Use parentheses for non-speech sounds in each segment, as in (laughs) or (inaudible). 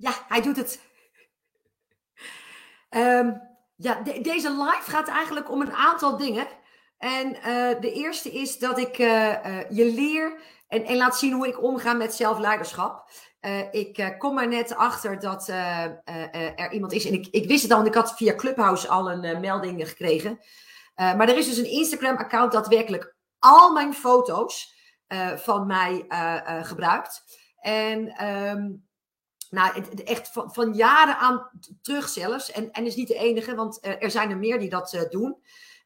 Ja, hij doet het. Ehm, ja, deze live gaat eigenlijk om een aantal dingen. En uh, de eerste is dat ik uh, uh, je leer en, en, laat zien hoe ik omga met zelfleiderschap. ik kom er net achter dat er iemand is. En ik, ik wist het al, want ik had via Clubhouse al een melding gekregen. maar er is dus een Instagram-account dat werkelijk al mijn foto's van mij gebruikt. En um, nou, echt van, van, jaren aan terug zelfs. En, en is niet de enige, want er zijn er meer die dat uh, doen.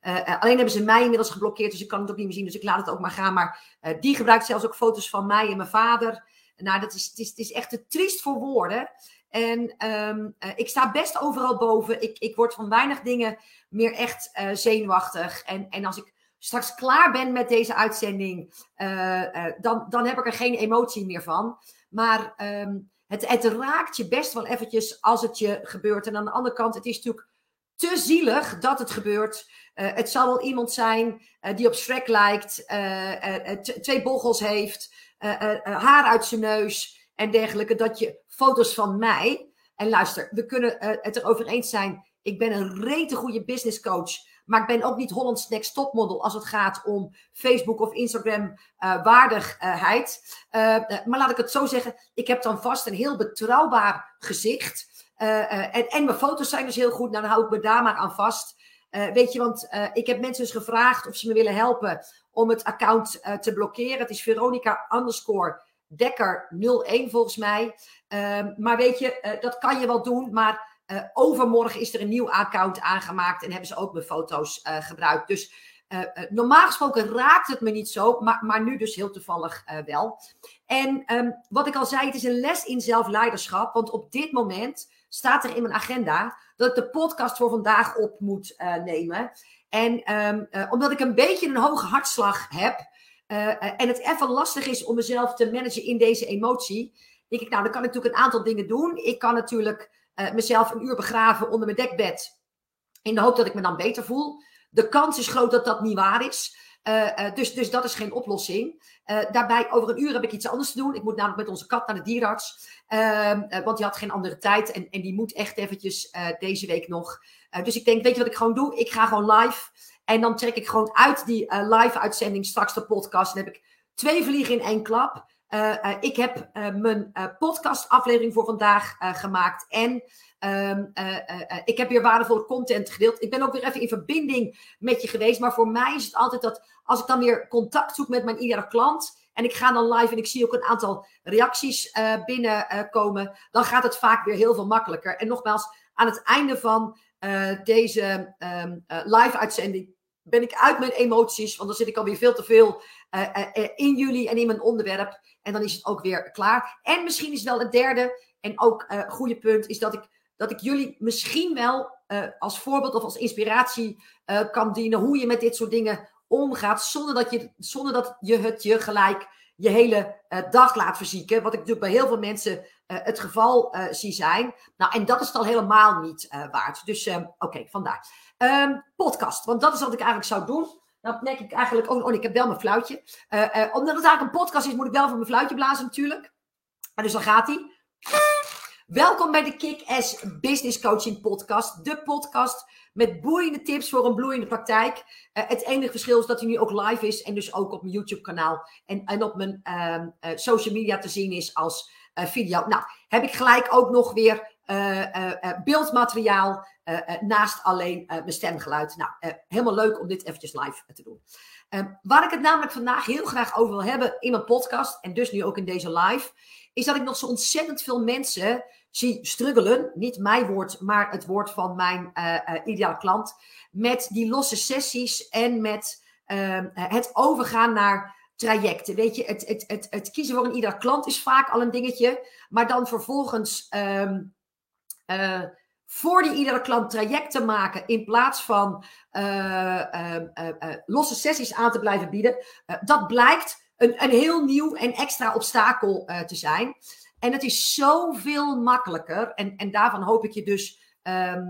Uh, alleen hebben ze mij inmiddels geblokkeerd, dus ik kan het ook niet meer zien. Dus ik laat het ook maar gaan. Maar die gebruikt zelfs ook foto's van mij en mijn vader. Nou, dat is, het, is, het is echt te triest voor woorden. En um, ik sta best overal boven. Ik, ik word van weinig dingen meer echt zenuwachtig. En, en als ik straks klaar ben met deze uitzending, dan, dan heb ik er geen emotie meer van. Maar um, het, raakt je best wel eventjes als het je gebeurt. En aan de andere kant, het is natuurlijk te zielig dat het gebeurt. Uh, het zal wel iemand zijn uh, die op Shrek lijkt, uh, twee bochels heeft, haar uit zijn neus en dergelijke. Dat je foto's van mij. En luister, we kunnen het erover eens zijn. Ik ben een rete goede business coach. Maar ik ben ook niet Hollands Next Topmodel als het gaat om Facebook of Instagram uh, waardigheid. Uh, maar laat ik het zo zeggen, ik heb dan vast een heel betrouwbaar gezicht. En, en, mijn foto's zijn dus heel goed, nou dan hou ik me daar maar aan vast. weet je, want ik heb mensen dus gevraagd of ze me willen helpen om het account te blokkeren. Het is Veronica underscore Dekker 01 volgens mij. Ehm, maar weet je, dat kan je wel doen, maar uh, overmorgen is er een nieuw account aangemaakt en hebben ze ook mijn foto's uh, gebruikt. Dus uh, normaal gesproken raakt het me niet zo, maar, maar nu dus heel toevallig wel. En um, wat ik al zei, het is een les in zelfleiderschap. Want op dit moment staat er in mijn agenda dat ik de podcast voor vandaag op moet nemen. En um, omdat ik een beetje een hoge hartslag heb en het even lastig is om mezelf te managen in deze emotie, denk ik, nou, dan kan ik natuurlijk een aantal dingen doen. Ik kan natuurlijk uh, mezelf een uur begraven onder mijn dekbed. In de hoop dat ik me dan beter voel. De kans is groot dat dat niet waar is. Uh, uh, dus, dus dat is geen oplossing. daarbij, over een uur heb ik iets anders te doen. Ik moet namelijk met onze kat naar de dierenarts. Ehm, want die had geen andere tijd. En, en die moet echt eventjes deze week nog. dus ik denk, weet je wat ik gewoon doe? Ik ga gewoon live. En dan trek ik gewoon uit die live uitzending straks de podcast. Dan heb ik twee vliegen in één klap. Uh, uh, ik heb uh, mijn podcastaflevering voor vandaag gemaakt. En um, ik heb weer waardevolle content gedeeld. Ik ben ook weer even in verbinding met je geweest. Maar voor mij is het altijd dat als ik dan weer contact zoek met mijn iedere klant. En ik ga dan live en ik zie ook een aantal reacties binnenkomen. dan gaat het vaak weer heel veel makkelijker. En nogmaals, aan het einde van deze um, live uitzending ben ik uit mijn emoties. Want dan zit ik alweer veel te veel in jullie en in mijn onderwerp. En dan is het ook weer klaar. En misschien is wel het derde en ook uh, goede punt, is dat ik, dat ik jullie misschien wel als voorbeeld of als inspiratie kan dienen hoe je met dit soort dingen omgaat, zonder dat je, zonder dat je het je gelijk je hele dag laat verzieken. Wat ik natuurlijk bij heel veel mensen het geval zie zijn. Nou, en dat is het al helemaal niet waard. Dus oké, okay, vandaar. Um, podcast, want dat is wat ik eigenlijk zou doen. Dan merk ik eigenlijk, oh, oh ik heb wel mijn fluitje. Uh, uh, omdat het eigenlijk een podcast is, moet ik wel van mijn fluitje blazen natuurlijk. dus dan gaat hij. Welkom bij de Kick-Ass Business Coaching Podcast. De podcast met boeiende tips voor een bloeiende praktijk. Uh, het enige verschil is dat hij nu ook live is en dus ook op mijn YouTube kanaal en, en op mijn uh, social media te zien is als video. Nou, heb ik gelijk ook nog weer beeldmateriaal naast alleen mijn stemgeluid. Nou, helemaal leuk om dit eventjes live te doen. waar ik het namelijk vandaag heel graag over wil hebben in mijn podcast en dus nu ook in deze live, is dat ik nog zo ontzettend veel mensen zie struggelen, niet mijn woord, maar het woord van mijn ideale klant, met die losse sessies en met uh, het overgaan naar trajecten. Weet je, het, het, het, het kiezen voor een ieder klant is vaak al een dingetje, maar dan vervolgens um, voor die iedere klant trajecten maken in plaats van losse sessies aan te blijven bieden, dat blijkt een, een heel nieuw en extra obstakel te zijn. En het is zoveel makkelijker. En, en daarvan hoop ik je dus uh,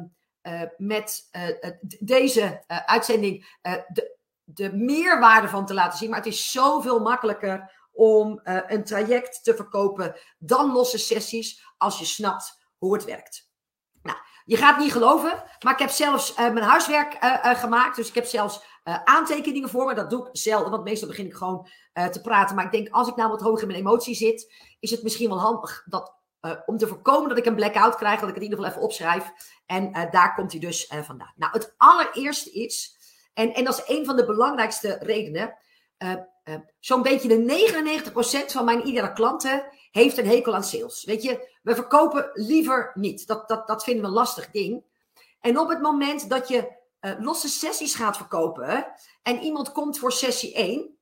met deze uitzending de, de meerwaarde van te laten zien. Maar het is zoveel makkelijker om een traject te verkopen dan losse sessies als je snapt hoe het werkt. Nou, je gaat niet geloven, maar ik heb zelfs mijn huiswerk gemaakt. Dus ik heb zelfs aantekeningen voor me. Dat doe ik zelden, want meestal begin ik gewoon te praten. Maar ik denk, als ik nou wat hoger in mijn emotie zit, is het misschien wel handig dat om te voorkomen dat ik een blackout krijg, dat ik het in ieder geval even opschrijf. En daar komt hij dus vandaan. Nou, het allereerste is, en, en dat is een van de belangrijkste redenen. Zo'n beetje de 99% van mijn iedere klanten heeft een hekel aan sales. Weet je, we verkopen liever niet. Dat, dat, dat vinden we een lastig ding. En op het moment dat je losse sessies gaat verkopen en iemand komt voor sessie 1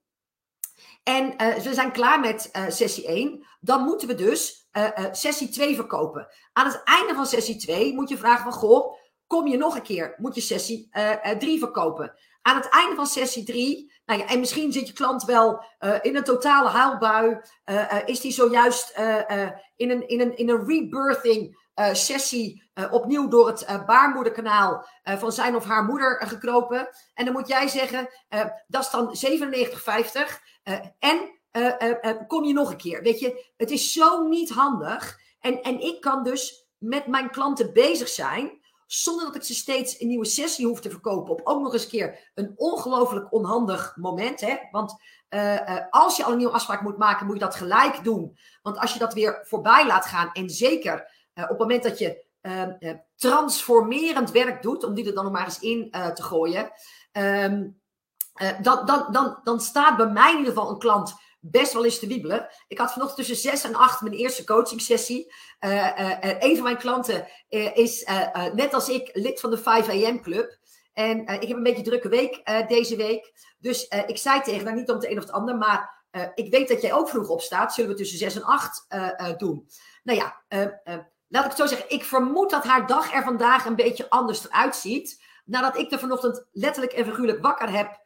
en we zijn klaar met sessie 1, dan moeten we dus uh, uh, sessie 2 verkopen. Aan het einde van sessie 2 moet je vragen van, goh, kom je nog een keer? Moet je sessie 3 uh, verkopen? Aan het einde van sessie 3, nou en misschien zit je klant wel in een totale huilbui, is die zojuist in, een, in, een, in een rebirthing sessie opnieuw door het baarmoederkanaal van zijn of haar moeder gekropen. En dan moet jij zeggen, dat is dan 97,50 en kom je nog een keer. Weet je, het is zo niet handig. En, en ik kan dus met mijn klanten bezig zijn. Zonder dat ik ze steeds een nieuwe sessie hoef te verkopen. Op ook nog eens een keer een ongelooflijk onhandig moment. Hè? Want als je al een nieuwe afspraak moet maken, moet je dat gelijk doen. Want als je dat weer voorbij laat gaan. En zeker op het moment dat je ehm, transformerend werk doet. Om die er dan nog maar eens in te gooien. Ehm, dan, dan, dan, dan staat bij mij in ieder geval een klant best wel eens te wiebelen. Ik had vanochtend tussen 6 en 8 mijn eerste coaching sessie. Uh, uh, een van mijn klanten is net als ik lid van de 5 AM club. En ik heb een beetje drukke week deze week. Dus ik zei tegen haar, niet om het een of het ander, maar ik weet dat jij ook vroeg opstaat. Zullen we tussen 6 en 8 doen? Nou ja, laat ik het zo zeggen. Ik vermoed dat haar dag er vandaag een beetje anders eruit ziet. Nadat ik er vanochtend letterlijk en figuurlijk wakker heb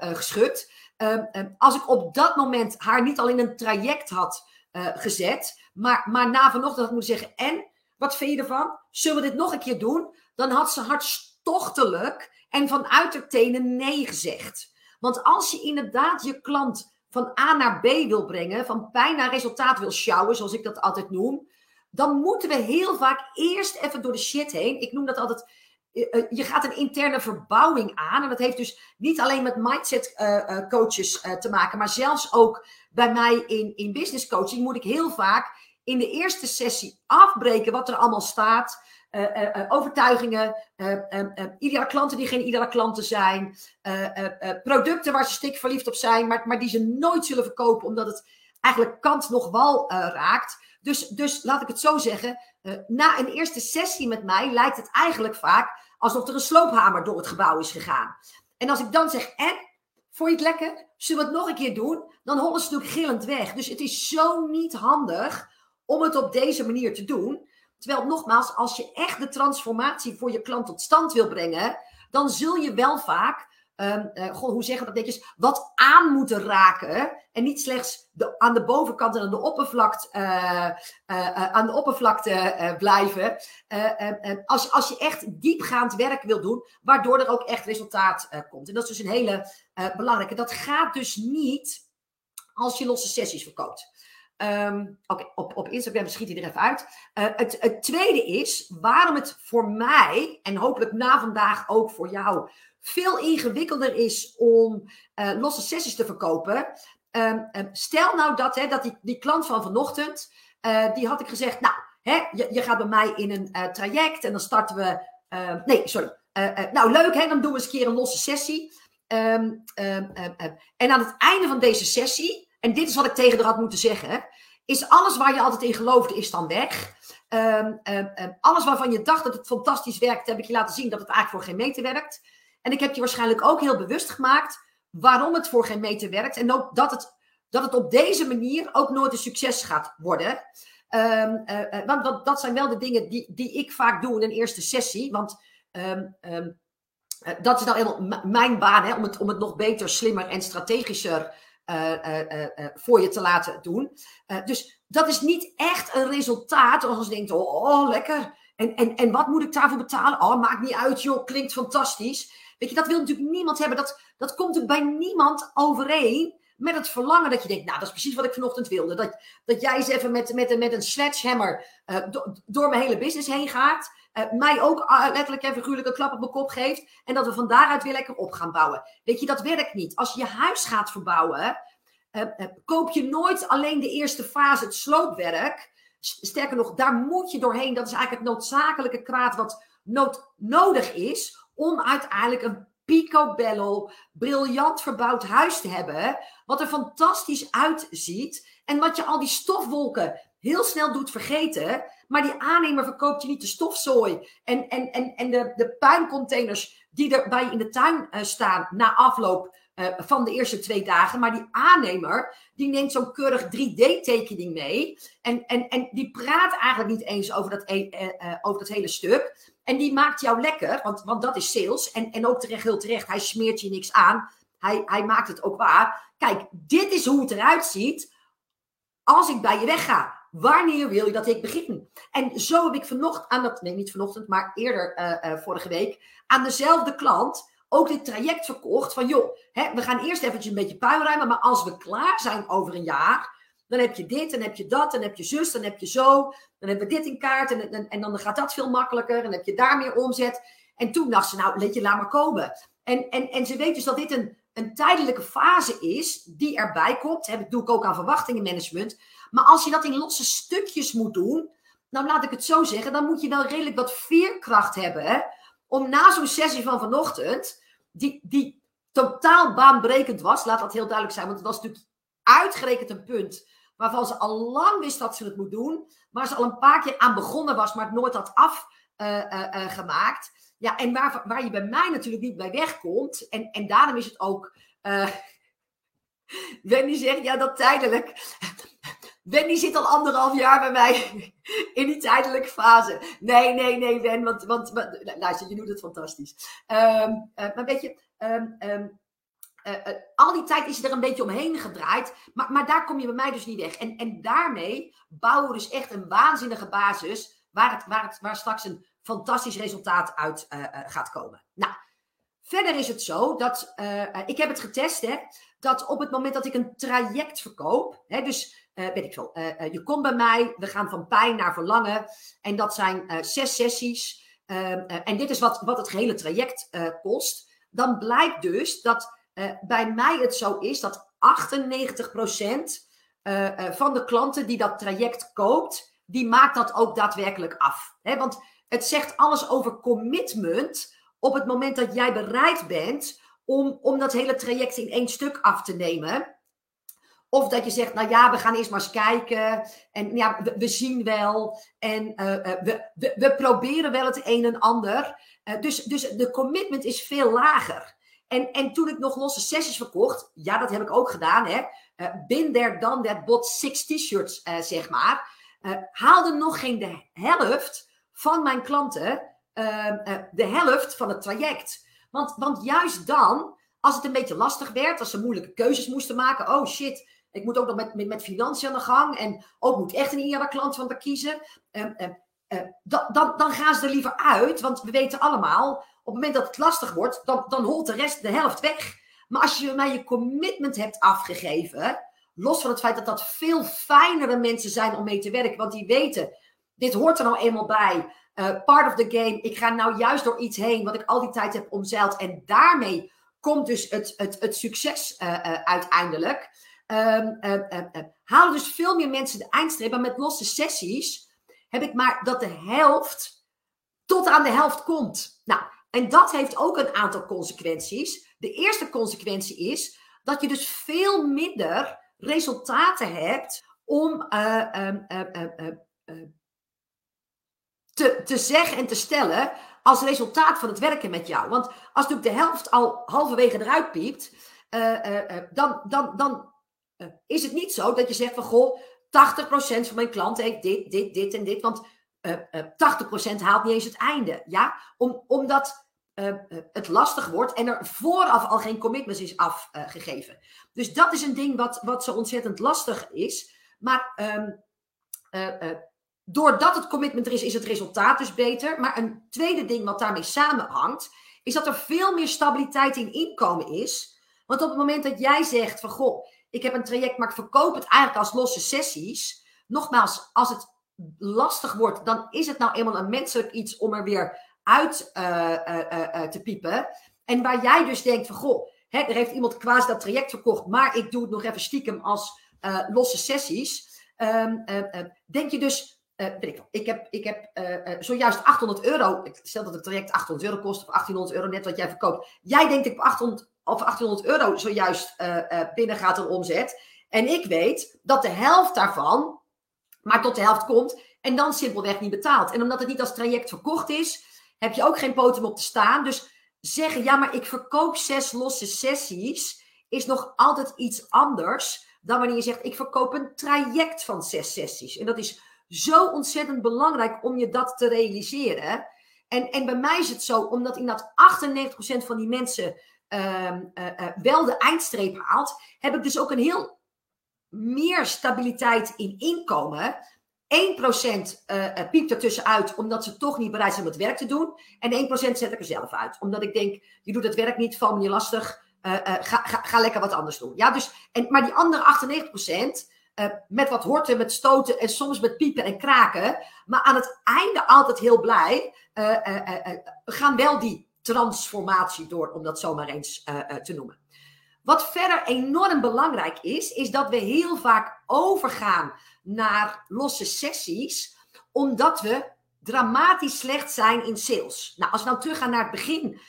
geschud. Ehm, ehm, als ik op dat moment haar niet al in een traject had uh, gezet, maar, maar na vanochtend had moeten zeggen: En wat vind je ervan? Zullen we dit nog een keer doen? Dan had ze hartstochtelijk en vanuit haar tenen nee gezegd. Want als je inderdaad je klant van A naar B wil brengen, van pijn naar resultaat wil sjouwen, zoals ik dat altijd noem, dan moeten we heel vaak eerst even door de shit heen. Ik noem dat altijd eh, eh, je gaat een interne verbouwing aan. En dat heeft dus niet alleen met mindset uh, coaches te maken, maar zelfs ook bij mij in, in business coaching moet ik heel vaak in de eerste sessie afbreken wat er allemaal staat. overtuigingen, ideale klanten die geen ideale klanten zijn, producten waar ze stik verliefd op zijn, maar, maar die ze nooit zullen verkopen omdat het eigenlijk kant nog wal raakt. Dus, dus laat ik het zo zeggen, na een eerste sessie met mij lijkt het eigenlijk vaak alsof er een sloophamer door het gebouw is gegaan. En als ik dan zeg, en, vond je het lekker? Zullen we het nog een keer doen? Dan hollen ze natuurlijk gillend weg. Dus het is zo niet handig om het op deze manier te doen. Terwijl, nogmaals, als je echt de transformatie voor je klant tot stand wil brengen, dan zul je wel vaak um, hoe zeggen we dat netjes, wat aan moeten raken. En niet slechts aan de bovenkant en aan de oppervlakte, uh, uh, aan de oppervlakte blijven. als, als je echt diepgaand werk wil doen, waardoor er ook echt resultaat komt. En dat is dus een hele belangrijke. Dat gaat dus niet als je losse sessies verkoopt. Um, Oké, op, op Instagram schiet hij er even uit. het, het tweede is waarom het voor mij, en hopelijk na vandaag ook voor jou, veel ingewikkelder is om uh, losse sessies te verkopen. Um, um, stel nou dat, hè, dat die, die klant van vanochtend, uh, die had ik gezegd, nou, hè, je, je gaat bij mij in een traject en dan starten we, nee, sorry. nou, leuk, hè, dan doen we eens een keer een losse sessie. En aan het einde van deze sessie, en dit is wat ik tegen haar had moeten zeggen, is alles waar je altijd in geloofde, is dan weg. alles waarvan je dacht dat het fantastisch werkt, heb ik je laten zien dat het eigenlijk voor geen meter werkt. En ik heb je waarschijnlijk ook heel bewust gemaakt waarom het voor geen meter werkt. En ook dat het, dat het op deze manier ook nooit een succes gaat worden. Um, uh, want dat, dat, zijn wel de dingen die, die ik vaak doe in een eerste sessie. Want uh, dat is nou helemaal mijn baan, hè, om, het, om het nog beter, slimmer en strategischer voor je te laten doen. dus dat is niet echt een resultaat als je denkt, oh, oh, lekker. En, en, en wat moet ik daarvoor betalen? Oh, maakt niet uit joh, klinkt fantastisch. Weet je, dat wil natuurlijk niemand hebben. Dat, dat komt natuurlijk bij niemand overeen met het verlangen dat je denkt, nou, dat is precies wat ik vanochtend wilde. Dat, dat jij eens even met, met, met een sledgehammer uh, door mijn hele business heen gaat. Uh, mij ook uh, letterlijk en figuurlijk een klap op mijn kop geeft. En dat we van daaruit weer lekker op gaan bouwen. Weet je, dat werkt niet. Als je je huis gaat verbouwen, koop je nooit alleen de eerste fase, het sloopwerk. Sterker nog, daar moet je doorheen. Dat is eigenlijk het noodzakelijke kwaad wat nood, nodig is om uiteindelijk een picobello, briljant verbouwd huis te hebben. Wat er fantastisch uitziet. En wat je al die stofwolken heel snel doet vergeten. Maar die aannemer verkoopt je niet de stofzooi en, en, en, en de, de puincontainers die erbij in de tuin uh, staan na afloop uh, van de eerste twee dagen. Maar die aannemer, die neemt zo'n keurig 3D-tekening mee. En, en, en die praat eigenlijk niet eens over dat, uh, over dat hele stuk. En die maakt jou lekker, want, want dat is sales. En, en ook terecht, heel terecht, hij smeert je niks aan. Hij, hij maakt het ook waar. Kijk, dit is hoe het eruit ziet als ik bij je wegga. Wanneer wil je dat ik begin? En zo heb ik vanochtend aan dat, nee niet vanochtend, maar eerder uh, uh, vorige week, aan dezelfde klant ook dit traject verkocht van joh, hè, we gaan eerst eventjes een beetje puin ruimen, maar als we klaar zijn over een jaar, dan heb je dit, dan heb je dat, dan heb je zus, dan heb je zo. Dan hebben we dit in kaart en, en, en dan gaat dat veel makkelijker. En dan heb je daar meer omzet. En toen dacht ze, nou, let je, laat maar komen. En, en, en ze weet dus dat dit een, een tijdelijke fase is die erbij komt. Dat doe ik ook aan verwachtingenmanagement. Maar als je dat in losse stukjes moet doen, nou laat ik het zo zeggen, dan moet je wel redelijk wat veerkracht hebben. Om na zo'n sessie van vanochtend, die, die totaal baanbrekend was, laat dat heel duidelijk zijn, want het was natuurlijk uitgerekend een punt waarvan ze al lang wist dat ze het moet doen, waar ze al een paar keer aan begonnen was, maar het nooit had afgemaakt. Uh, uh, ja, en waar, waar je bij mij natuurlijk niet bij wegkomt, en, en daarom is het ook. Uh, (laughs) Wendy zegt, ja, dat tijdelijk. (laughs) Wendy zit al anderhalf jaar bij mij (laughs) in die tijdelijke fase. Nee, nee, nee, Wen, want, want, want luister, je doet het fantastisch. Um, maar weet je, um, um, uh, al die tijd is er een beetje omheen gedraaid. Maar, maar daar kom je bij mij dus niet weg. En, en daarmee bouwen we dus echt een waanzinnige basis. Waar, het, waar, het, straks een fantastisch resultaat uit uh, gaat komen. Nou, verder is het zo dat. ik heb het getest, hè. Dat op het moment dat ik een traject verkoop. Hè, dus weet ik veel. je komt bij mij. We gaan van pijn naar verlangen. En dat zijn zes sessies. en dit is wat, wat het hele traject kost. Dan blijkt dus dat uh, bij mij het zo is dat 98% uh, uh, van de klanten die dat traject koopt, die maakt dat ook daadwerkelijk af. Want het zegt alles over commitment op het moment dat jij bereid bent om, om dat hele traject in één stuk af te nemen. Of dat je zegt, nou ja, we gaan eerst maar eens kijken. En ja, we, zien wel. En we, we, we, proberen wel het een en ander. Dus, dus de commitment is veel lager. En, en toen ik nog losse sessies verkocht, ja, dat heb ik ook gedaan, hè. Uh, bin there, done that, bot six t-shirts, uh, zeg maar. Uh, haalde nog geen de helft van mijn klanten de helft van het traject. Want, want juist dan, als het een beetje lastig werd, als ze moeilijke keuzes moesten maken, oh shit, ik moet ook nog met, met, met financiën aan de gang en ook moet echt een iedere klant van te kiezen. dan, dan, dan gaan ze er liever uit, want we weten allemaal, op het moment dat het lastig wordt, dan, dan holt de rest de helft weg. Maar als je mij je commitment hebt afgegeven, los van het feit dat dat veel fijnere mensen zijn om mee te werken, want die weten, dit hoort er nou eenmaal bij. Uh, part of the game. Ik ga nou juist door iets heen wat ik al die tijd heb omzeild. En daarmee komt dus het, het, het succes uh, uh, uiteindelijk. Um, halen dus veel meer mensen de eindstreep. Maar met losse sessies heb ik maar dat de helft tot aan de helft komt. Nou, en dat heeft ook een aantal consequenties. De eerste consequentie is dat je dus veel minder resultaten hebt om uh, uh, te, te zeggen en te stellen als resultaat van het werken met jou. Want als natuurlijk de helft al halverwege eruit piept, dan, dan, dan is het niet zo dat je zegt van goh, 80% van mijn klanten heeft dit, dit, dit en dit. Want 80% haalt niet eens het einde. Ja? Om, omdat uh, het lastig wordt en er vooraf al geen commitments is afgegeven. Dus dat is een ding wat, wat zo ontzettend lastig is. Maar um, doordat het commitment er is, is het resultaat dus beter. Maar een tweede ding wat daarmee samenhangt, is dat er veel meer stabiliteit in inkomen is. Want op het moment dat jij zegt van goh, ik heb een traject, maar ik verkoop het eigenlijk als losse sessies. Nogmaals, als het lastig wordt, dan is het nou eenmaal een menselijk iets om er weer uit te piepen. En waar jij dus denkt van, goh, hè, er heeft iemand quasi dat traject verkocht, maar ik doe het nog even stiekem als losse sessies. Um, denk je dus, ik, ik, heb, ik heb zojuist 800 euro. Stel dat het traject 800 euro kost of 1800 euro, net wat jij verkoopt. Jij denkt ik 800 of 1800 euro zojuist binnen gaat een omzet. En ik weet dat de helft daarvan maar tot de helft komt en dan simpelweg niet betaalt. En omdat het niet als traject verkocht is, heb je ook geen potem op te staan. Dus zeggen, ja, maar ik verkoop zes losse sessies, is nog altijd iets anders dan wanneer je zegt, ik verkoop een traject van zes sessies. En dat is zo ontzettend belangrijk om je dat te realiseren. En, en bij mij is het zo, omdat inderdaad 98% van die mensen uh, uh, wel de eindstreep haalt, heb ik dus ook een heel meer stabiliteit in inkomen. 1% uh, piept er tussenuit omdat ze toch niet bereid zijn om het werk te doen. En 1% zet ik er zelf uit. Omdat ik denk, je doet het werk niet, val me niet lastig. Uh, uh, ga, ga, ga, lekker wat anders doen. Ja, dus, en, maar die andere 98%, uh, met wat horten, met stoten en soms met piepen en kraken. Maar aan het einde altijd heel blij. gaan wel die transformatie door, om dat zomaar eens te noemen. Wat verder enorm belangrijk is, is dat we heel vaak overgaan naar losse sessies, omdat we dramatisch slecht zijn in sales. Nou, als we dan teruggaan naar het begin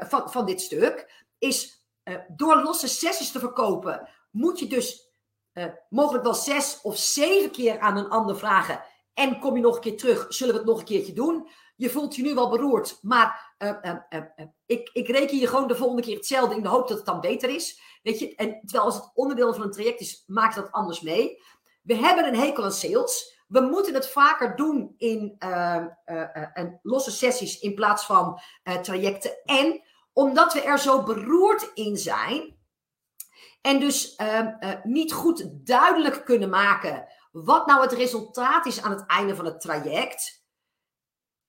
van, van dit stuk, is uh, door losse sessies te verkopen, moet je dus mogelijk wel zes of zeven keer aan een ander vragen. En kom je nog een keer terug, zullen we het nog een keertje doen? Je voelt je nu wel beroerd, maar uh, ik, ik reken je gewoon de volgende keer hetzelfde in de hoop dat het dan beter is. Weet je, en terwijl als het onderdeel van een traject is, maakt dat anders mee. We hebben een hekel aan sales. We moeten het vaker doen in losse sessies in plaats van trajecten. En omdat we er zo beroerd in zijn en dus niet goed duidelijk kunnen maken wat nou het resultaat is aan het einde van het traject,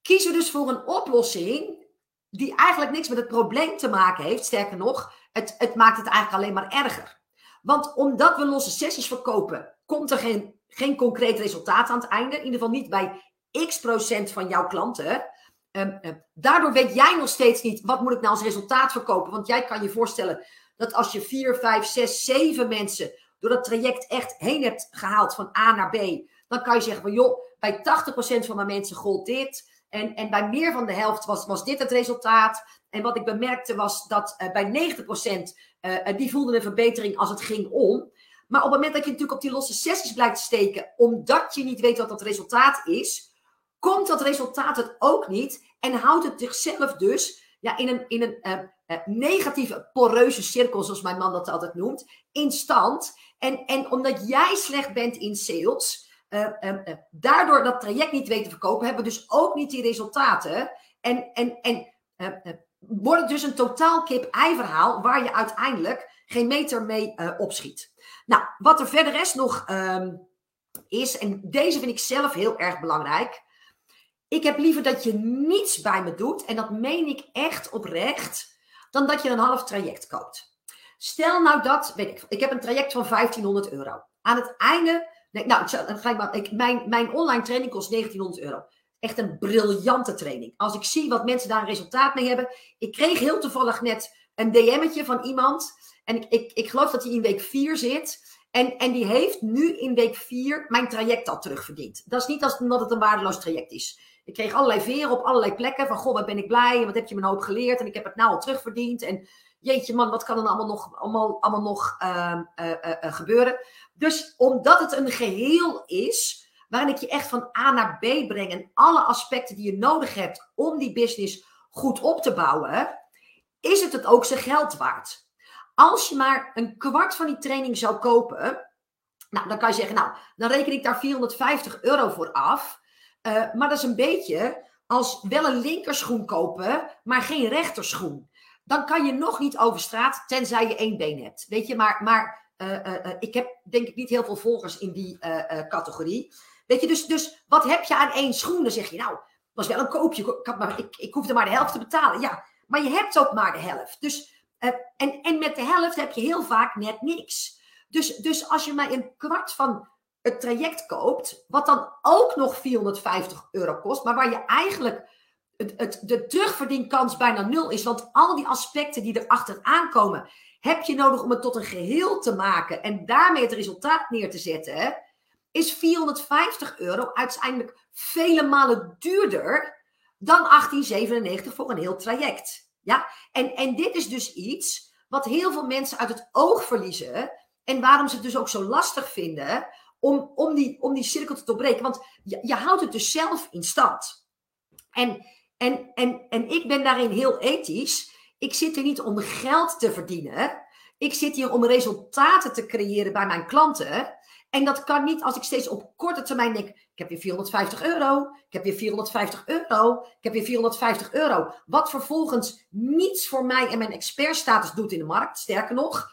kiezen we dus voor een oplossing die eigenlijk niks met het probleem te maken heeft. Sterker nog, het, het maakt het eigenlijk alleen maar erger. Want omdat we losse sessies verkopen, komt er geen, geen concreet resultaat aan het einde. In ieder geval niet bij x procent van jouw klanten. Um, daardoor weet jij nog steeds niet wat moet ik nou als resultaat verkopen. Want jij kan je voorstellen dat als je vier, vijf, zes, zeven mensen door dat traject echt heen hebt gehaald van A naar B, dan kan je zeggen van joh, bij 80% van mijn mensen gold dit. En, en bij meer van de helft was, was dit het resultaat. En wat ik bemerkte was dat uh, bij 90% uh, die voelden een verbetering als het ging om. Maar op het moment dat je natuurlijk op die losse sessies blijft steken, omdat je niet weet wat dat resultaat is, komt dat resultaat het ook niet en houdt het zichzelf dus ja, in een, in een negatieve poreuze cirkel, zoals mijn man dat altijd noemt, in stand. En, en omdat jij slecht bent in sales, uh, daardoor dat traject niet weten te verkopen, hebben we dus ook niet die resultaten. En, en, en wordt het dus een totaal kip-ei verhaal waar je uiteindelijk geen meter mee opschiet. Nou, wat er verder is nog um, is, en deze vind ik zelf heel erg belangrijk. Ik heb liever dat je niets bij me doet, en dat meen ik echt oprecht, dan dat je een half traject koopt. Stel nou dat, weet ik, ik heb een traject van 1500 euro. Aan het einde, nou, ik, maar, ik, mijn, mijn online training kost 1900 euro. Echt een briljante training. Als ik zie wat mensen daar een resultaat mee hebben. Ik kreeg heel toevallig net een DM'tje van iemand. En ik, ik, ik geloof dat hij in week 4 zit. En, en die heeft nu in week 4 mijn traject al terugverdiend. Dat is niet als, omdat het een waardeloos traject is. Ik kreeg allerlei veren op allerlei plekken. Van, goh, wat ben ik blij. En wat heb je me een hoop geleerd. En ik heb het nou al terugverdiend. En jeetje man, wat kan er nou allemaal nog, allemaal, allemaal nog uh, uh, uh, gebeuren. Dus omdat het een geheel is, waarin ik je echt van A naar B breng. En alle aspecten die je nodig hebt om die business goed op te bouwen. Is het het ook zijn geld waard. Als je maar een kwart van die training zou kopen. Nou, dan kan je zeggen, nou, dan reken ik daar 450 euro voor af. Uh, maar dat is een beetje als wel een linkerschoen kopen, maar geen rechterschoen. Dan kan je nog niet over straat, tenzij je één been hebt. Weet je, maar, maar ik heb denk ik niet heel veel volgers in die categorie. Weet je, dus, dus wat heb je aan één schoen? Dan zeg je, nou, was wel een koopje. Ik, maar, ik, ik hoefde maar de helft te betalen. Ja, maar je hebt ook maar de helft. Dus, en, en met de helft heb je heel vaak net niks. Dus, dus als je mij een kwart van het traject koopt, wat dan ook nog 450 euro kost, maar waar je eigenlijk het, het, de terugverdienkans bijna nul is, want al die aspecten die erachter aankomen, heb je nodig om het tot een geheel te maken en daarmee het resultaat neer te zetten, is 450 euro uiteindelijk vele malen duurder dan 1897 voor een heel traject. Ja? En, en dit is dus iets wat heel veel mensen uit het oog verliezen en waarom ze het dus ook zo lastig vinden om, om, die, om die cirkel te doorbreken. Want je, je houdt het dus zelf in stand. En, en, en, en ik ben daarin heel ethisch. Ik zit er niet om geld te verdienen. Ik zit hier om resultaten te creëren bij mijn klanten. En dat kan niet als ik steeds op korte termijn denk: ik heb weer 450 euro, ik heb weer 450 euro, ik heb weer 450 euro. Wat vervolgens niets voor mij en mijn expertstatus doet in de markt. Sterker nog,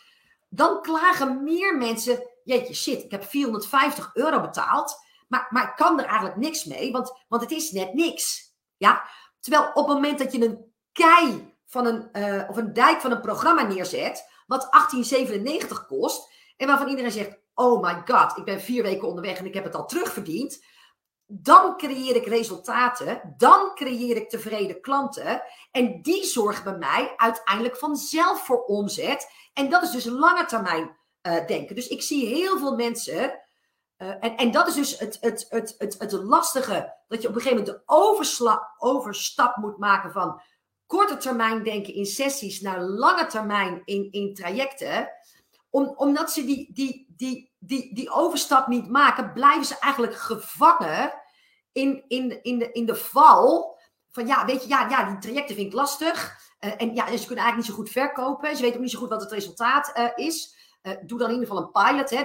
dan klagen meer mensen: jeetje, shit, ik heb 450 euro betaald, maar, maar ik kan er eigenlijk niks mee, want, want het is net niks. Ja? Terwijl op het moment dat je een kei van een, uh, of een dijk van een programma neerzet, wat 1897 kost, en waarvan iedereen zegt: Oh my god, ik ben vier weken onderweg en ik heb het al terugverdiend. Dan creëer ik resultaten, dan creëer ik tevreden klanten. En die zorgen bij mij uiteindelijk vanzelf voor omzet. En dat is dus lange termijn uh, denken. Dus ik zie heel veel mensen. Uh, en, en dat is dus het, het, het, het, het lastige. Dat je op een gegeven moment de overstap moet maken van korte termijn denken in sessies naar lange termijn in, in trajecten. Om, omdat ze die, die, die, die, die overstap niet maken, blijven ze eigenlijk gevangen in, in, in, de, in de val. Van ja, weet je, ja, ja die trajecten vind ik lastig. Uh, en ja, ze kunnen eigenlijk niet zo goed verkopen. Ze weten ook niet zo goed wat het resultaat uh, is. Uh, doe dan in ieder geval een pilot. Hè.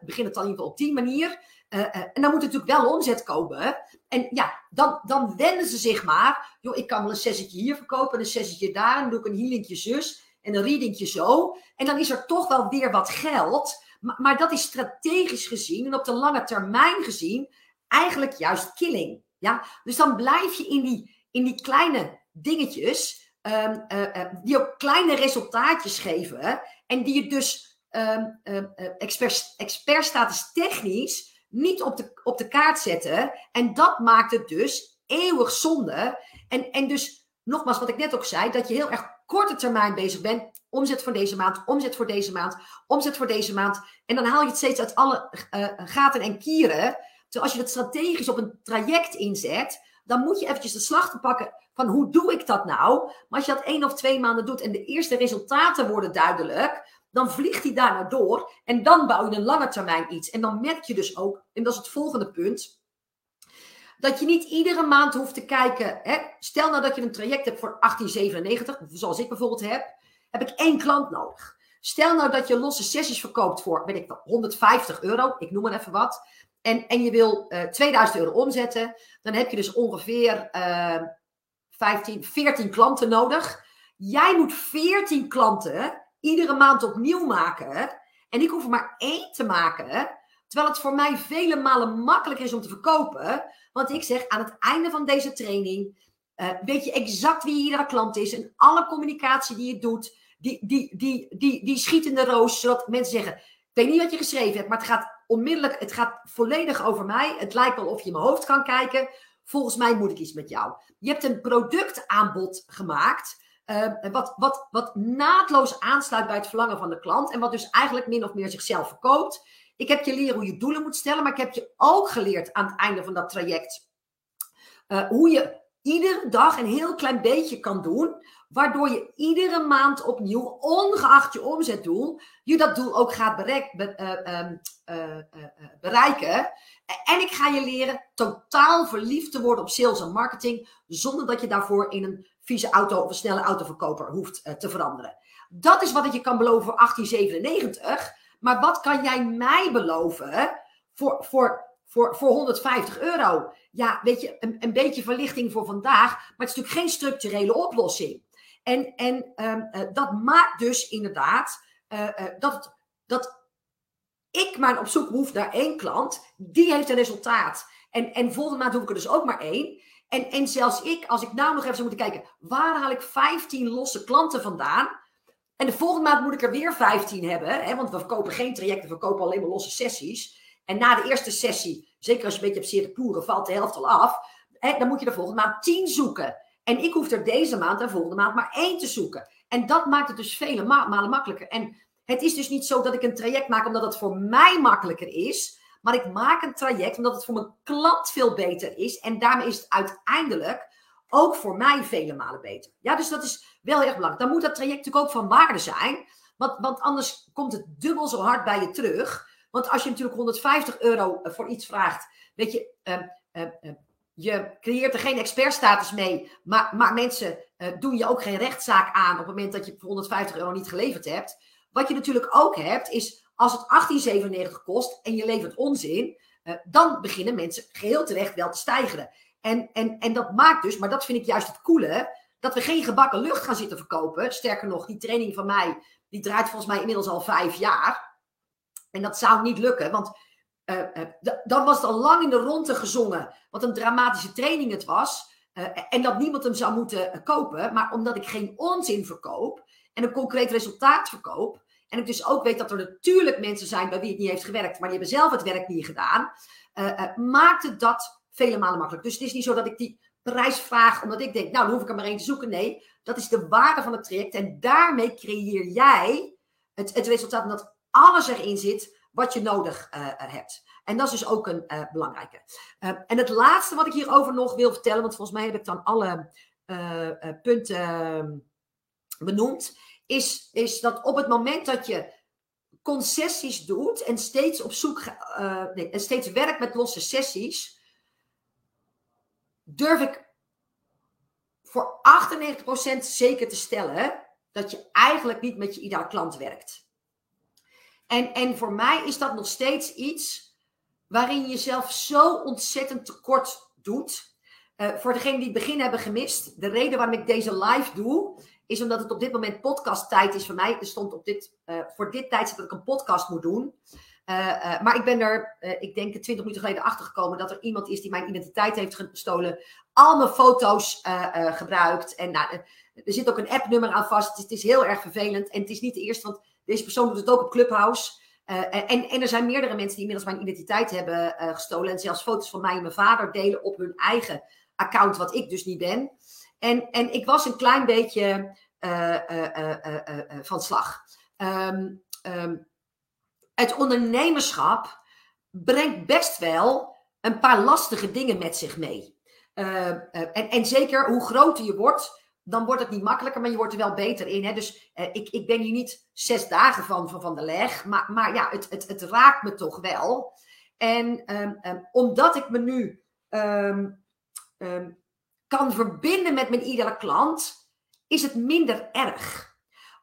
Begin het dan in ieder geval op die manier. En dan moet natuurlijk wel omzet komen. En ja, dan, dan ze zich maar. Joh, ik kan wel een sessietje hier verkopen, een sessietje daar. En dan doe ik een healingje zus en een readingje zo. En dan is er toch wel weer wat geld. Maar, maar dat is strategisch gezien en op de lange termijn gezien eigenlijk juist killing. Ja? Dus dan blijf je in die, in die kleine dingetjes, uh, uh, die ook kleine resultaatjes geven. En die je dus um, uh, expert, expertstatus technisch niet op de, op de kaart zetten. En dat maakt het dus eeuwig zonde. En, en dus, nogmaals, wat ik net ook zei, dat je heel erg korte termijn bezig bent. Omzet voor deze maand, omzet voor deze maand, omzet voor deze maand. En dan haal je het steeds uit alle uh, gaten en kieren. Terwijl als je het strategisch op een traject inzet, dan moet je eventjes de slag te pakken van hoe doe ik dat nou? Maar als je dat één of twee maanden doet en de eerste resultaten worden duidelijk, dan vliegt hij daarna door en dan bouw je een lange termijn iets. En dan merk je dus ook, en dat is het volgende punt, dat je niet iedere maand hoeft te kijken. Hè? Stel nou dat je een traject hebt voor 1897, zoals ik bijvoorbeeld heb, heb ik één klant nodig. Stel nou dat je losse sessies verkoopt voor, weet ik 150 euro, ik noem maar even wat. En, en je wil uh, eh, 2000 euro omzetten, dan heb je dus ongeveer uh, 15, 14 klanten nodig. Jij moet 14 klanten iedere maand opnieuw maken. En ik hoef er maar één te maken. Terwijl het voor mij vele malen makkelijker is om te verkopen. Want ik zeg aan het einde van deze training. Uh, weet je exact wie iedere klant is. En alle communicatie die je doet. Die, die, die, die, die schiet in de roos. Zodat mensen zeggen. Ik weet niet wat je geschreven hebt. Maar het gaat onmiddellijk. Het gaat volledig over mij. Het lijkt wel of je in mijn hoofd kan kijken. Volgens mij moet ik iets met jou. Je hebt een productaanbod gemaakt. Uh, wat, wat, wat naadloos aansluit bij het verlangen van de klant. En wat dus eigenlijk min of meer zichzelf verkoopt. Ik heb je leren hoe je doelen moet stellen, maar ik heb je ook geleerd aan het einde van dat traject uh, hoe je iedere dag een heel klein beetje kan doen, waardoor je iedere maand opnieuw, ongeacht je omzetdoel, je dat doel ook gaat bereik, be, uh, uh, bereiken. En ik ga je leren totaal verliefd te worden op sales en marketing, zonder dat je daarvoor in een vieze auto of een snelle autoverkoper hoeft te veranderen. Dat is wat ik je kan beloven voor 1897. Maar wat kan jij mij beloven voor, voor, voor, voor 150 euro? Ja, weet je, een, een beetje verlichting voor vandaag. Maar het is natuurlijk geen structurele oplossing. En, en um, dat maakt dus inderdaad uh, uh, dat, dat ik maar op zoek hoef naar één klant. Die heeft een resultaat. En, en volgende maand hoef ik er dus ook maar één. En, en zelfs ik, als ik nou nog even zou moeten kijken, waar haal ik 15 losse klanten vandaan? En de volgende maand moet ik er weer 15 hebben. Hè, want we verkopen geen trajecten, we verkopen alleen maar losse sessies. En na de eerste sessie, zeker als je een beetje hebt zeer te ploeren, valt de helft al af. Hè, dan moet je de volgende maand 10 zoeken. En ik hoef er deze maand en volgende maand maar één te zoeken. En dat maakt het dus vele malen makkelijker. En het is dus niet zo dat ik een traject maak omdat het voor mij makkelijker is. Maar ik maak een traject omdat het voor mijn klant veel beter is. En daarmee is het uiteindelijk ook voor mij vele malen beter. Ja, dus dat is wel erg belangrijk. Dan moet dat traject natuurlijk ook van waarde zijn. Want, want anders komt het dubbel zo hard bij je terug. Want als je natuurlijk 150 euro eh, voor iets vraagt, weet je, uh, uh, je creëert er geen expertstatus mee, maar, maar mensen doen je ook geen rechtszaak aan op het moment dat je voor 150 euro niet geleverd hebt. Wat je natuurlijk ook hebt, is als het 18,97 kost en je levert onzin, dan beginnen mensen geheel terecht wel te stijgen. En, en, en dat maakt dus, maar dat vind ik juist het coole, dat we geen gebakken lucht gaan zitten verkopen. Sterker nog, die training van mij, die draait volgens mij inmiddels al vijf jaar. En dat zou niet lukken, want uh, dan was het al lang in de ronde gezongen wat een dramatische training het was. Uh, en dat niemand hem zou moeten kopen. Maar omdat ik geen onzin verkoop en een concreet resultaat verkoop. En ik dus ook weet dat er natuurlijk mensen zijn bij wie het niet heeft gewerkt, maar die hebben zelf het werk niet gedaan. maakt het dat vele malen makkelijk. Dus het is niet zo dat ik die prijs vraag omdat ik denk, nou, dan hoef ik er maar één te zoeken. Nee, dat is de waarde van het traject. En daarmee creëer jij het, het resultaat dat alles erin zit wat je nodig uh, hebt. En dat is dus ook een uh, belangrijke. Uh, en het laatste wat ik hierover nog wil vertellen, want volgens mij heb ik dan alle punten ehm, benoemd, is, is dat op het moment dat je concessies doet en steeds op zoek, en steeds werkt met losse sessies, durf ik voor 98% zeker te stellen dat je eigenlijk niet met je ideale klant werkt. En, en voor mij is dat nog steeds iets waarin je jezelf zo ontzettend tekort doet. Uh, voor degenen die het begin hebben gemist, de reden waarom ik deze live doe, is omdat het op dit moment podcasttijd is voor mij. Er stond op dit, uh, voor dit tijdstip dat ik een podcast moet doen. Uh, maar ik ben er, ik denk 20 minuten geleden achter gekomen dat er iemand is die mijn identiteit heeft gestolen. Al mijn foto's gebruikt. En nou, er zit ook een appnummer aan vast. Het is, het is, heel erg vervelend. En het is niet de eerste, want deze persoon doet het ook op Clubhouse. en, en er zijn meerdere mensen die inmiddels mijn identiteit hebben gestolen. En zelfs foto's van mij en mijn vader delen op hun eigen account, wat ik dus niet ben. En, en ik was een klein beetje van slag. Um, um, het ondernemerschap brengt best wel een paar lastige dingen met zich mee. Uh, en, en, zeker hoe groter je wordt, dan wordt het niet makkelijker, maar je wordt er wel beter in. Hè? Dus uh, ik, ik ben hier niet zes dagen van, van, de leg, maar, maar ja, het, het, het raakt me toch wel. En um, um, omdat ik me nu um, kan verbinden met mijn iedere klant, is het minder erg.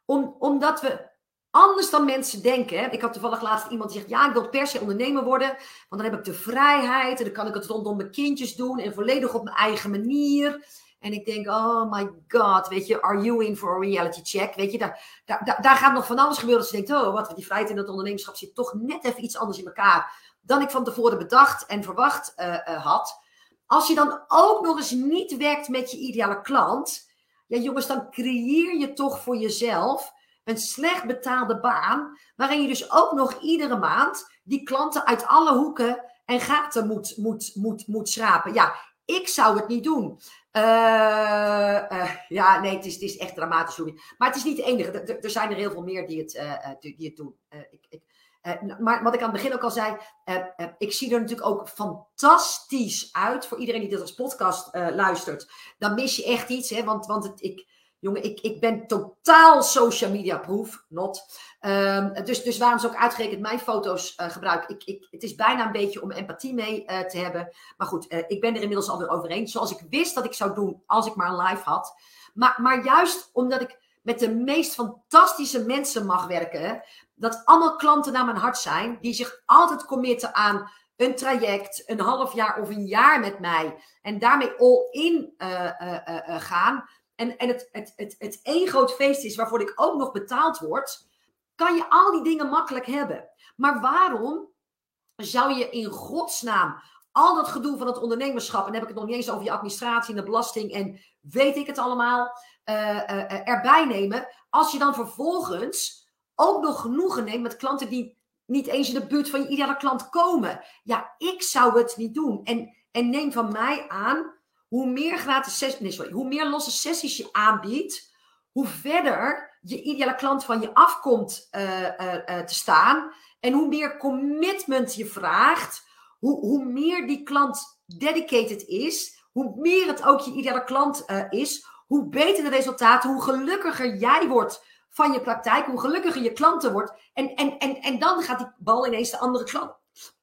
Om, omdat we anders dan mensen denken. Ik had toevallig laatst iemand die zegt: Ja, ik wil per se ondernemer worden. Want dan heb ik de vrijheid. En dan kan ik het rondom mijn kindjes doen. En volledig op mijn eigen manier. En ik denk: Oh my god, weet je, are you in for a reality check? Weet je, daar, daar, daar gaat nog van alles gebeuren. Dat je denkt: Oh, wat, die vrijheid in dat ondernemerschap zit toch net even iets anders in elkaar. Dan ik van tevoren bedacht en verwacht uh, uh, had. Als je dan ook nog eens niet werkt met je ideale klant. Ja, jongens, dan creëer je toch voor jezelf een slecht betaalde baan, waarin je dus ook nog iedere maand die klanten uit alle hoeken en gaten moet, moet, moet, moet schrapen. Ja, ik zou het niet doen. Uh, uh, ja, nee, het is, het is echt dramatisch. Maar het is niet de enige. Er, zijn er heel veel meer die het, uh, die het doen. ik, ik, maar wat ik aan het begin ook al zei, ik zie er natuurlijk ook fantastisch uit. Voor iedereen die dit als podcast luistert, dan mis je echt iets. Hè? Want, want het, ik, Jongen, ik, ik ben totaal social media proof, not. Um, dus, dus waarom zou ik uitgerekend mijn foto's uh, gebruiken? Ik, ik, het is bijna een beetje om empathie mee uh, te hebben. Maar goed, uh, ik ben er inmiddels alweer overheen. Zoals ik wist dat ik zou doen als ik maar een live had. Maar, maar juist omdat ik met de meest fantastische mensen mag werken. Dat allemaal klanten naar mijn hart zijn. Die zich altijd committen aan een traject, een half jaar of een jaar met mij. En daarmee all in gaan en, en het, het, het, het één groot feest is waarvoor ik ook nog betaald word, kan je al die dingen makkelijk hebben. Maar waarom zou je in godsnaam al dat gedoe van het ondernemerschap, en dan heb ik het nog niet eens over je administratie en de belasting en weet ik het allemaal, erbij nemen. Als je dan vervolgens ook nog genoegen neemt met klanten die niet eens in de buurt van je ideale klant komen. Ja, ik zou het niet doen. En, en neem van mij aan, hoe meer nee, sorry, hoe meer losse sessies je aanbiedt, hoe verder je ideale klant van je afkomt uh, te staan. En hoe meer commitment je vraagt, hoe, hoe meer die klant dedicated is, hoe meer het ook je ideale klant is, hoe beter de resultaten, hoe gelukkiger jij wordt van je praktijk, hoe gelukkiger je klanten wordt. En, en, en, en dan gaat die bal ineens de andere klant,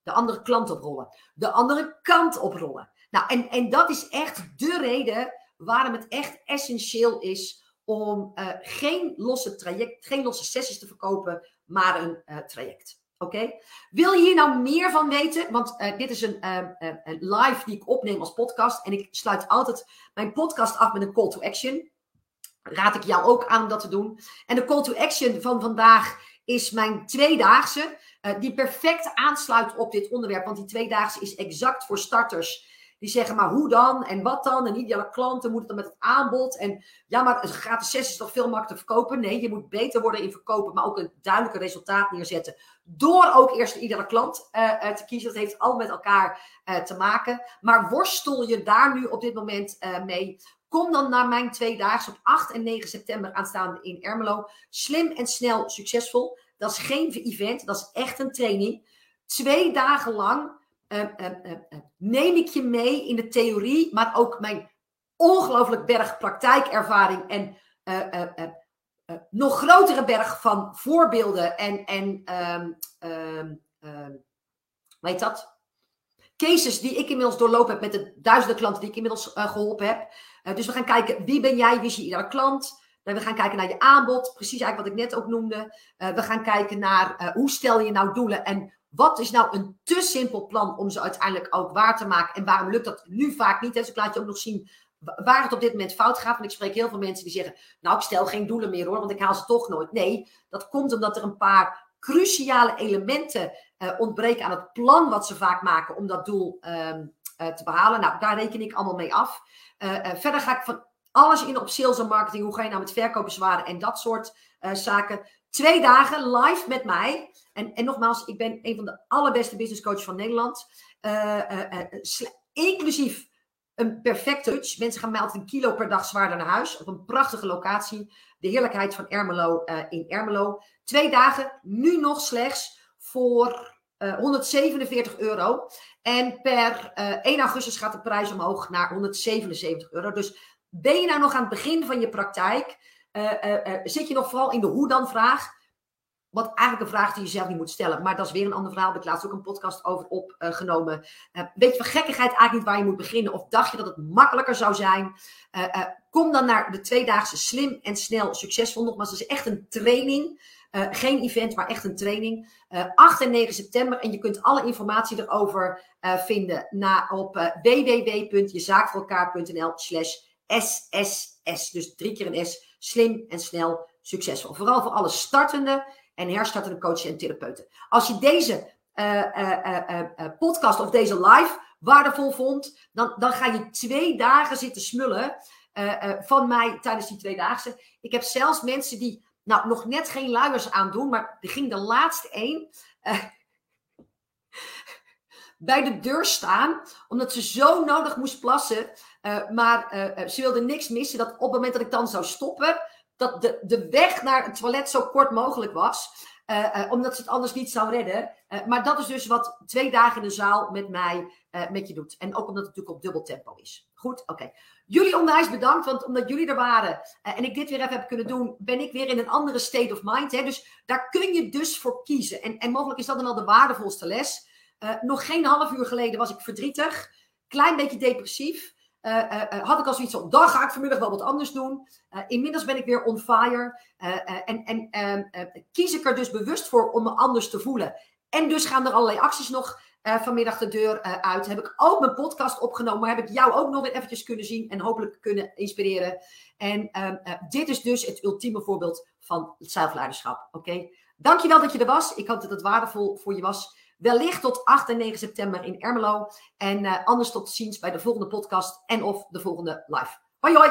de andere klant oprollen. De andere kant oprollen. Nou, en, en dat is echt de reden waarom het echt essentieel is om uh, geen losse traject, geen losse sessies te verkopen, maar een uh, traject. Oké? Wil je hier nou meer van weten? Want uh, dit is een, een live die ik opneem als podcast. En ik sluit altijd mijn podcast af met een call to action raad ik jou ook aan om dat te doen. En de call to action van vandaag is mijn tweedaagse, die perfect aansluit op dit onderwerp. Want die tweedaagse is exact voor starters. Die zeggen, maar hoe dan? En wat dan? En ideale klanten, moet het dan met het aanbod? En ja, maar een gratis sessie is toch veel makkelijker te verkopen? Nee, je moet beter worden in verkopen, maar ook een duidelijker resultaat neerzetten. Door ook eerst de ideale klant uh, te kiezen. Dat heeft al met elkaar uh, te maken. Maar worstel je daar nu op dit moment mee? Kom dan naar mijn tweedaagse op 8 en 9 september aanstaande in Ermelo. Slim en snel succesvol. Dat is geen event, dat is echt een training. Twee dagen lang neem ik je mee in de theorie, maar ook mijn ongelooflijk berg praktijkervaring en nog grotere berg van voorbeelden en, en um, um, weet dat? Cases die ik inmiddels doorlopen heb met de duizenden klanten die ik inmiddels geholpen heb. Eh, dus we gaan kijken, wie ben jij, wie is je iedere klant? Eh, we gaan kijken naar je aanbod, precies eigenlijk wat ik net ook noemde. Eh, we gaan kijken naar hoe stel je nou doelen en wat is nou een te simpel plan om ze uiteindelijk ook waar te maken? En waarom lukt dat nu vaak niet? Dus ik laat je ook nog zien waar het op dit moment fout gaat. Want ik spreek heel veel mensen die zeggen: Nou, ik stel geen doelen meer hoor, want ik haal ze toch nooit. Nee, dat komt omdat er een paar cruciale elementen ontbreken aan het plan wat ze vaak maken om dat doel um, te behalen. Nou, daar reken ik allemaal mee af. Uh, verder ga ik van alles in op sales en marketing. Hoe ga je nou met verkopen en dat soort zaken. Twee dagen live met mij. En, en nogmaals, ik ben een van de allerbeste business coaches van Nederland. inclusief een perfecte touch. Mensen gaan mij altijd een kilo per dag zwaarder naar huis. Op een prachtige locatie. De heerlijkheid van Ermelo in Ermelo. Twee dagen, nu nog slechts voor 147 euro. En per uh, eh, 1 augustus gaat de prijs omhoog naar 177 euro. Dus ben je nou nog aan het begin van je praktijk? Uh, uh, zit je nog vooral in de hoe dan vraag? Wat eigenlijk een vraag die je zelf niet moet stellen. Maar dat is weer een ander verhaal. Heb ik laatst ook een podcast over opgenomen. weet je van gekkigheid eigenlijk niet waar je moet beginnen? Of dacht je dat het makkelijker zou zijn? kom dan naar de tweedaagse slim en snel succesvol. Nogmaals, het is echt een training. Geen event, maar echt een training. Uh, eh, 8 en 9 september. En je kunt alle informatie erover vinden na, op www.jezaakvoorelkaar.nl slash SSS. Dus drie keer een S. Slim en snel succesvol. Vooral voor alle startende en herstartende coaches en therapeuten. Als je deze podcast of deze live waardevol vond, dan, dan ga je twee dagen zitten smullen van mij tijdens die tweedaagse. Ik heb zelfs mensen die nou, nog net geen luiers aandoen, maar er ging de laatste één (laughs) bij de deur staan, omdat ze zo nodig moest plassen. Uh, maar uh, ze wilde niks missen, dat op het moment dat ik dan zou stoppen, dat de, de weg naar het toilet zo kort mogelijk was. omdat ze het anders niet zou redden. maar dat is dus wat twee dagen in de zaal met mij met je doet. En ook omdat het natuurlijk op dubbel tempo is. Goed, oké. Jullie onwijs bedankt, want omdat jullie er waren en ik dit weer even heb kunnen doen, ben ik weer in een andere state of mind. Hè? Dus daar kun je dus voor kiezen. En, en mogelijk is dat dan wel de waardevolste les. Nog geen half uur geleden was ik verdrietig, klein beetje depressief. Uh, had ik al zoiets van, dan ga ik vanmiddag wel wat anders doen. inmiddels ben ik weer on fire. en en ehm, kies ik er dus bewust voor om me anders te voelen. En dus gaan er allerlei acties nog vanmiddag de deur uit. Heb ik ook mijn podcast opgenomen, maar heb ik jou ook nog weer eventjes kunnen zien en hopelijk kunnen inspireren. En uh, dit is dus het ultieme voorbeeld van zelfleiderschap. Oké, dankjewel dat je er was. Ik hoop dat het waardevol voor je was. Wellicht tot 8 en 9 september in Ermelo. En anders tot ziens bij de volgende podcast en of de volgende live. Hoi hoi!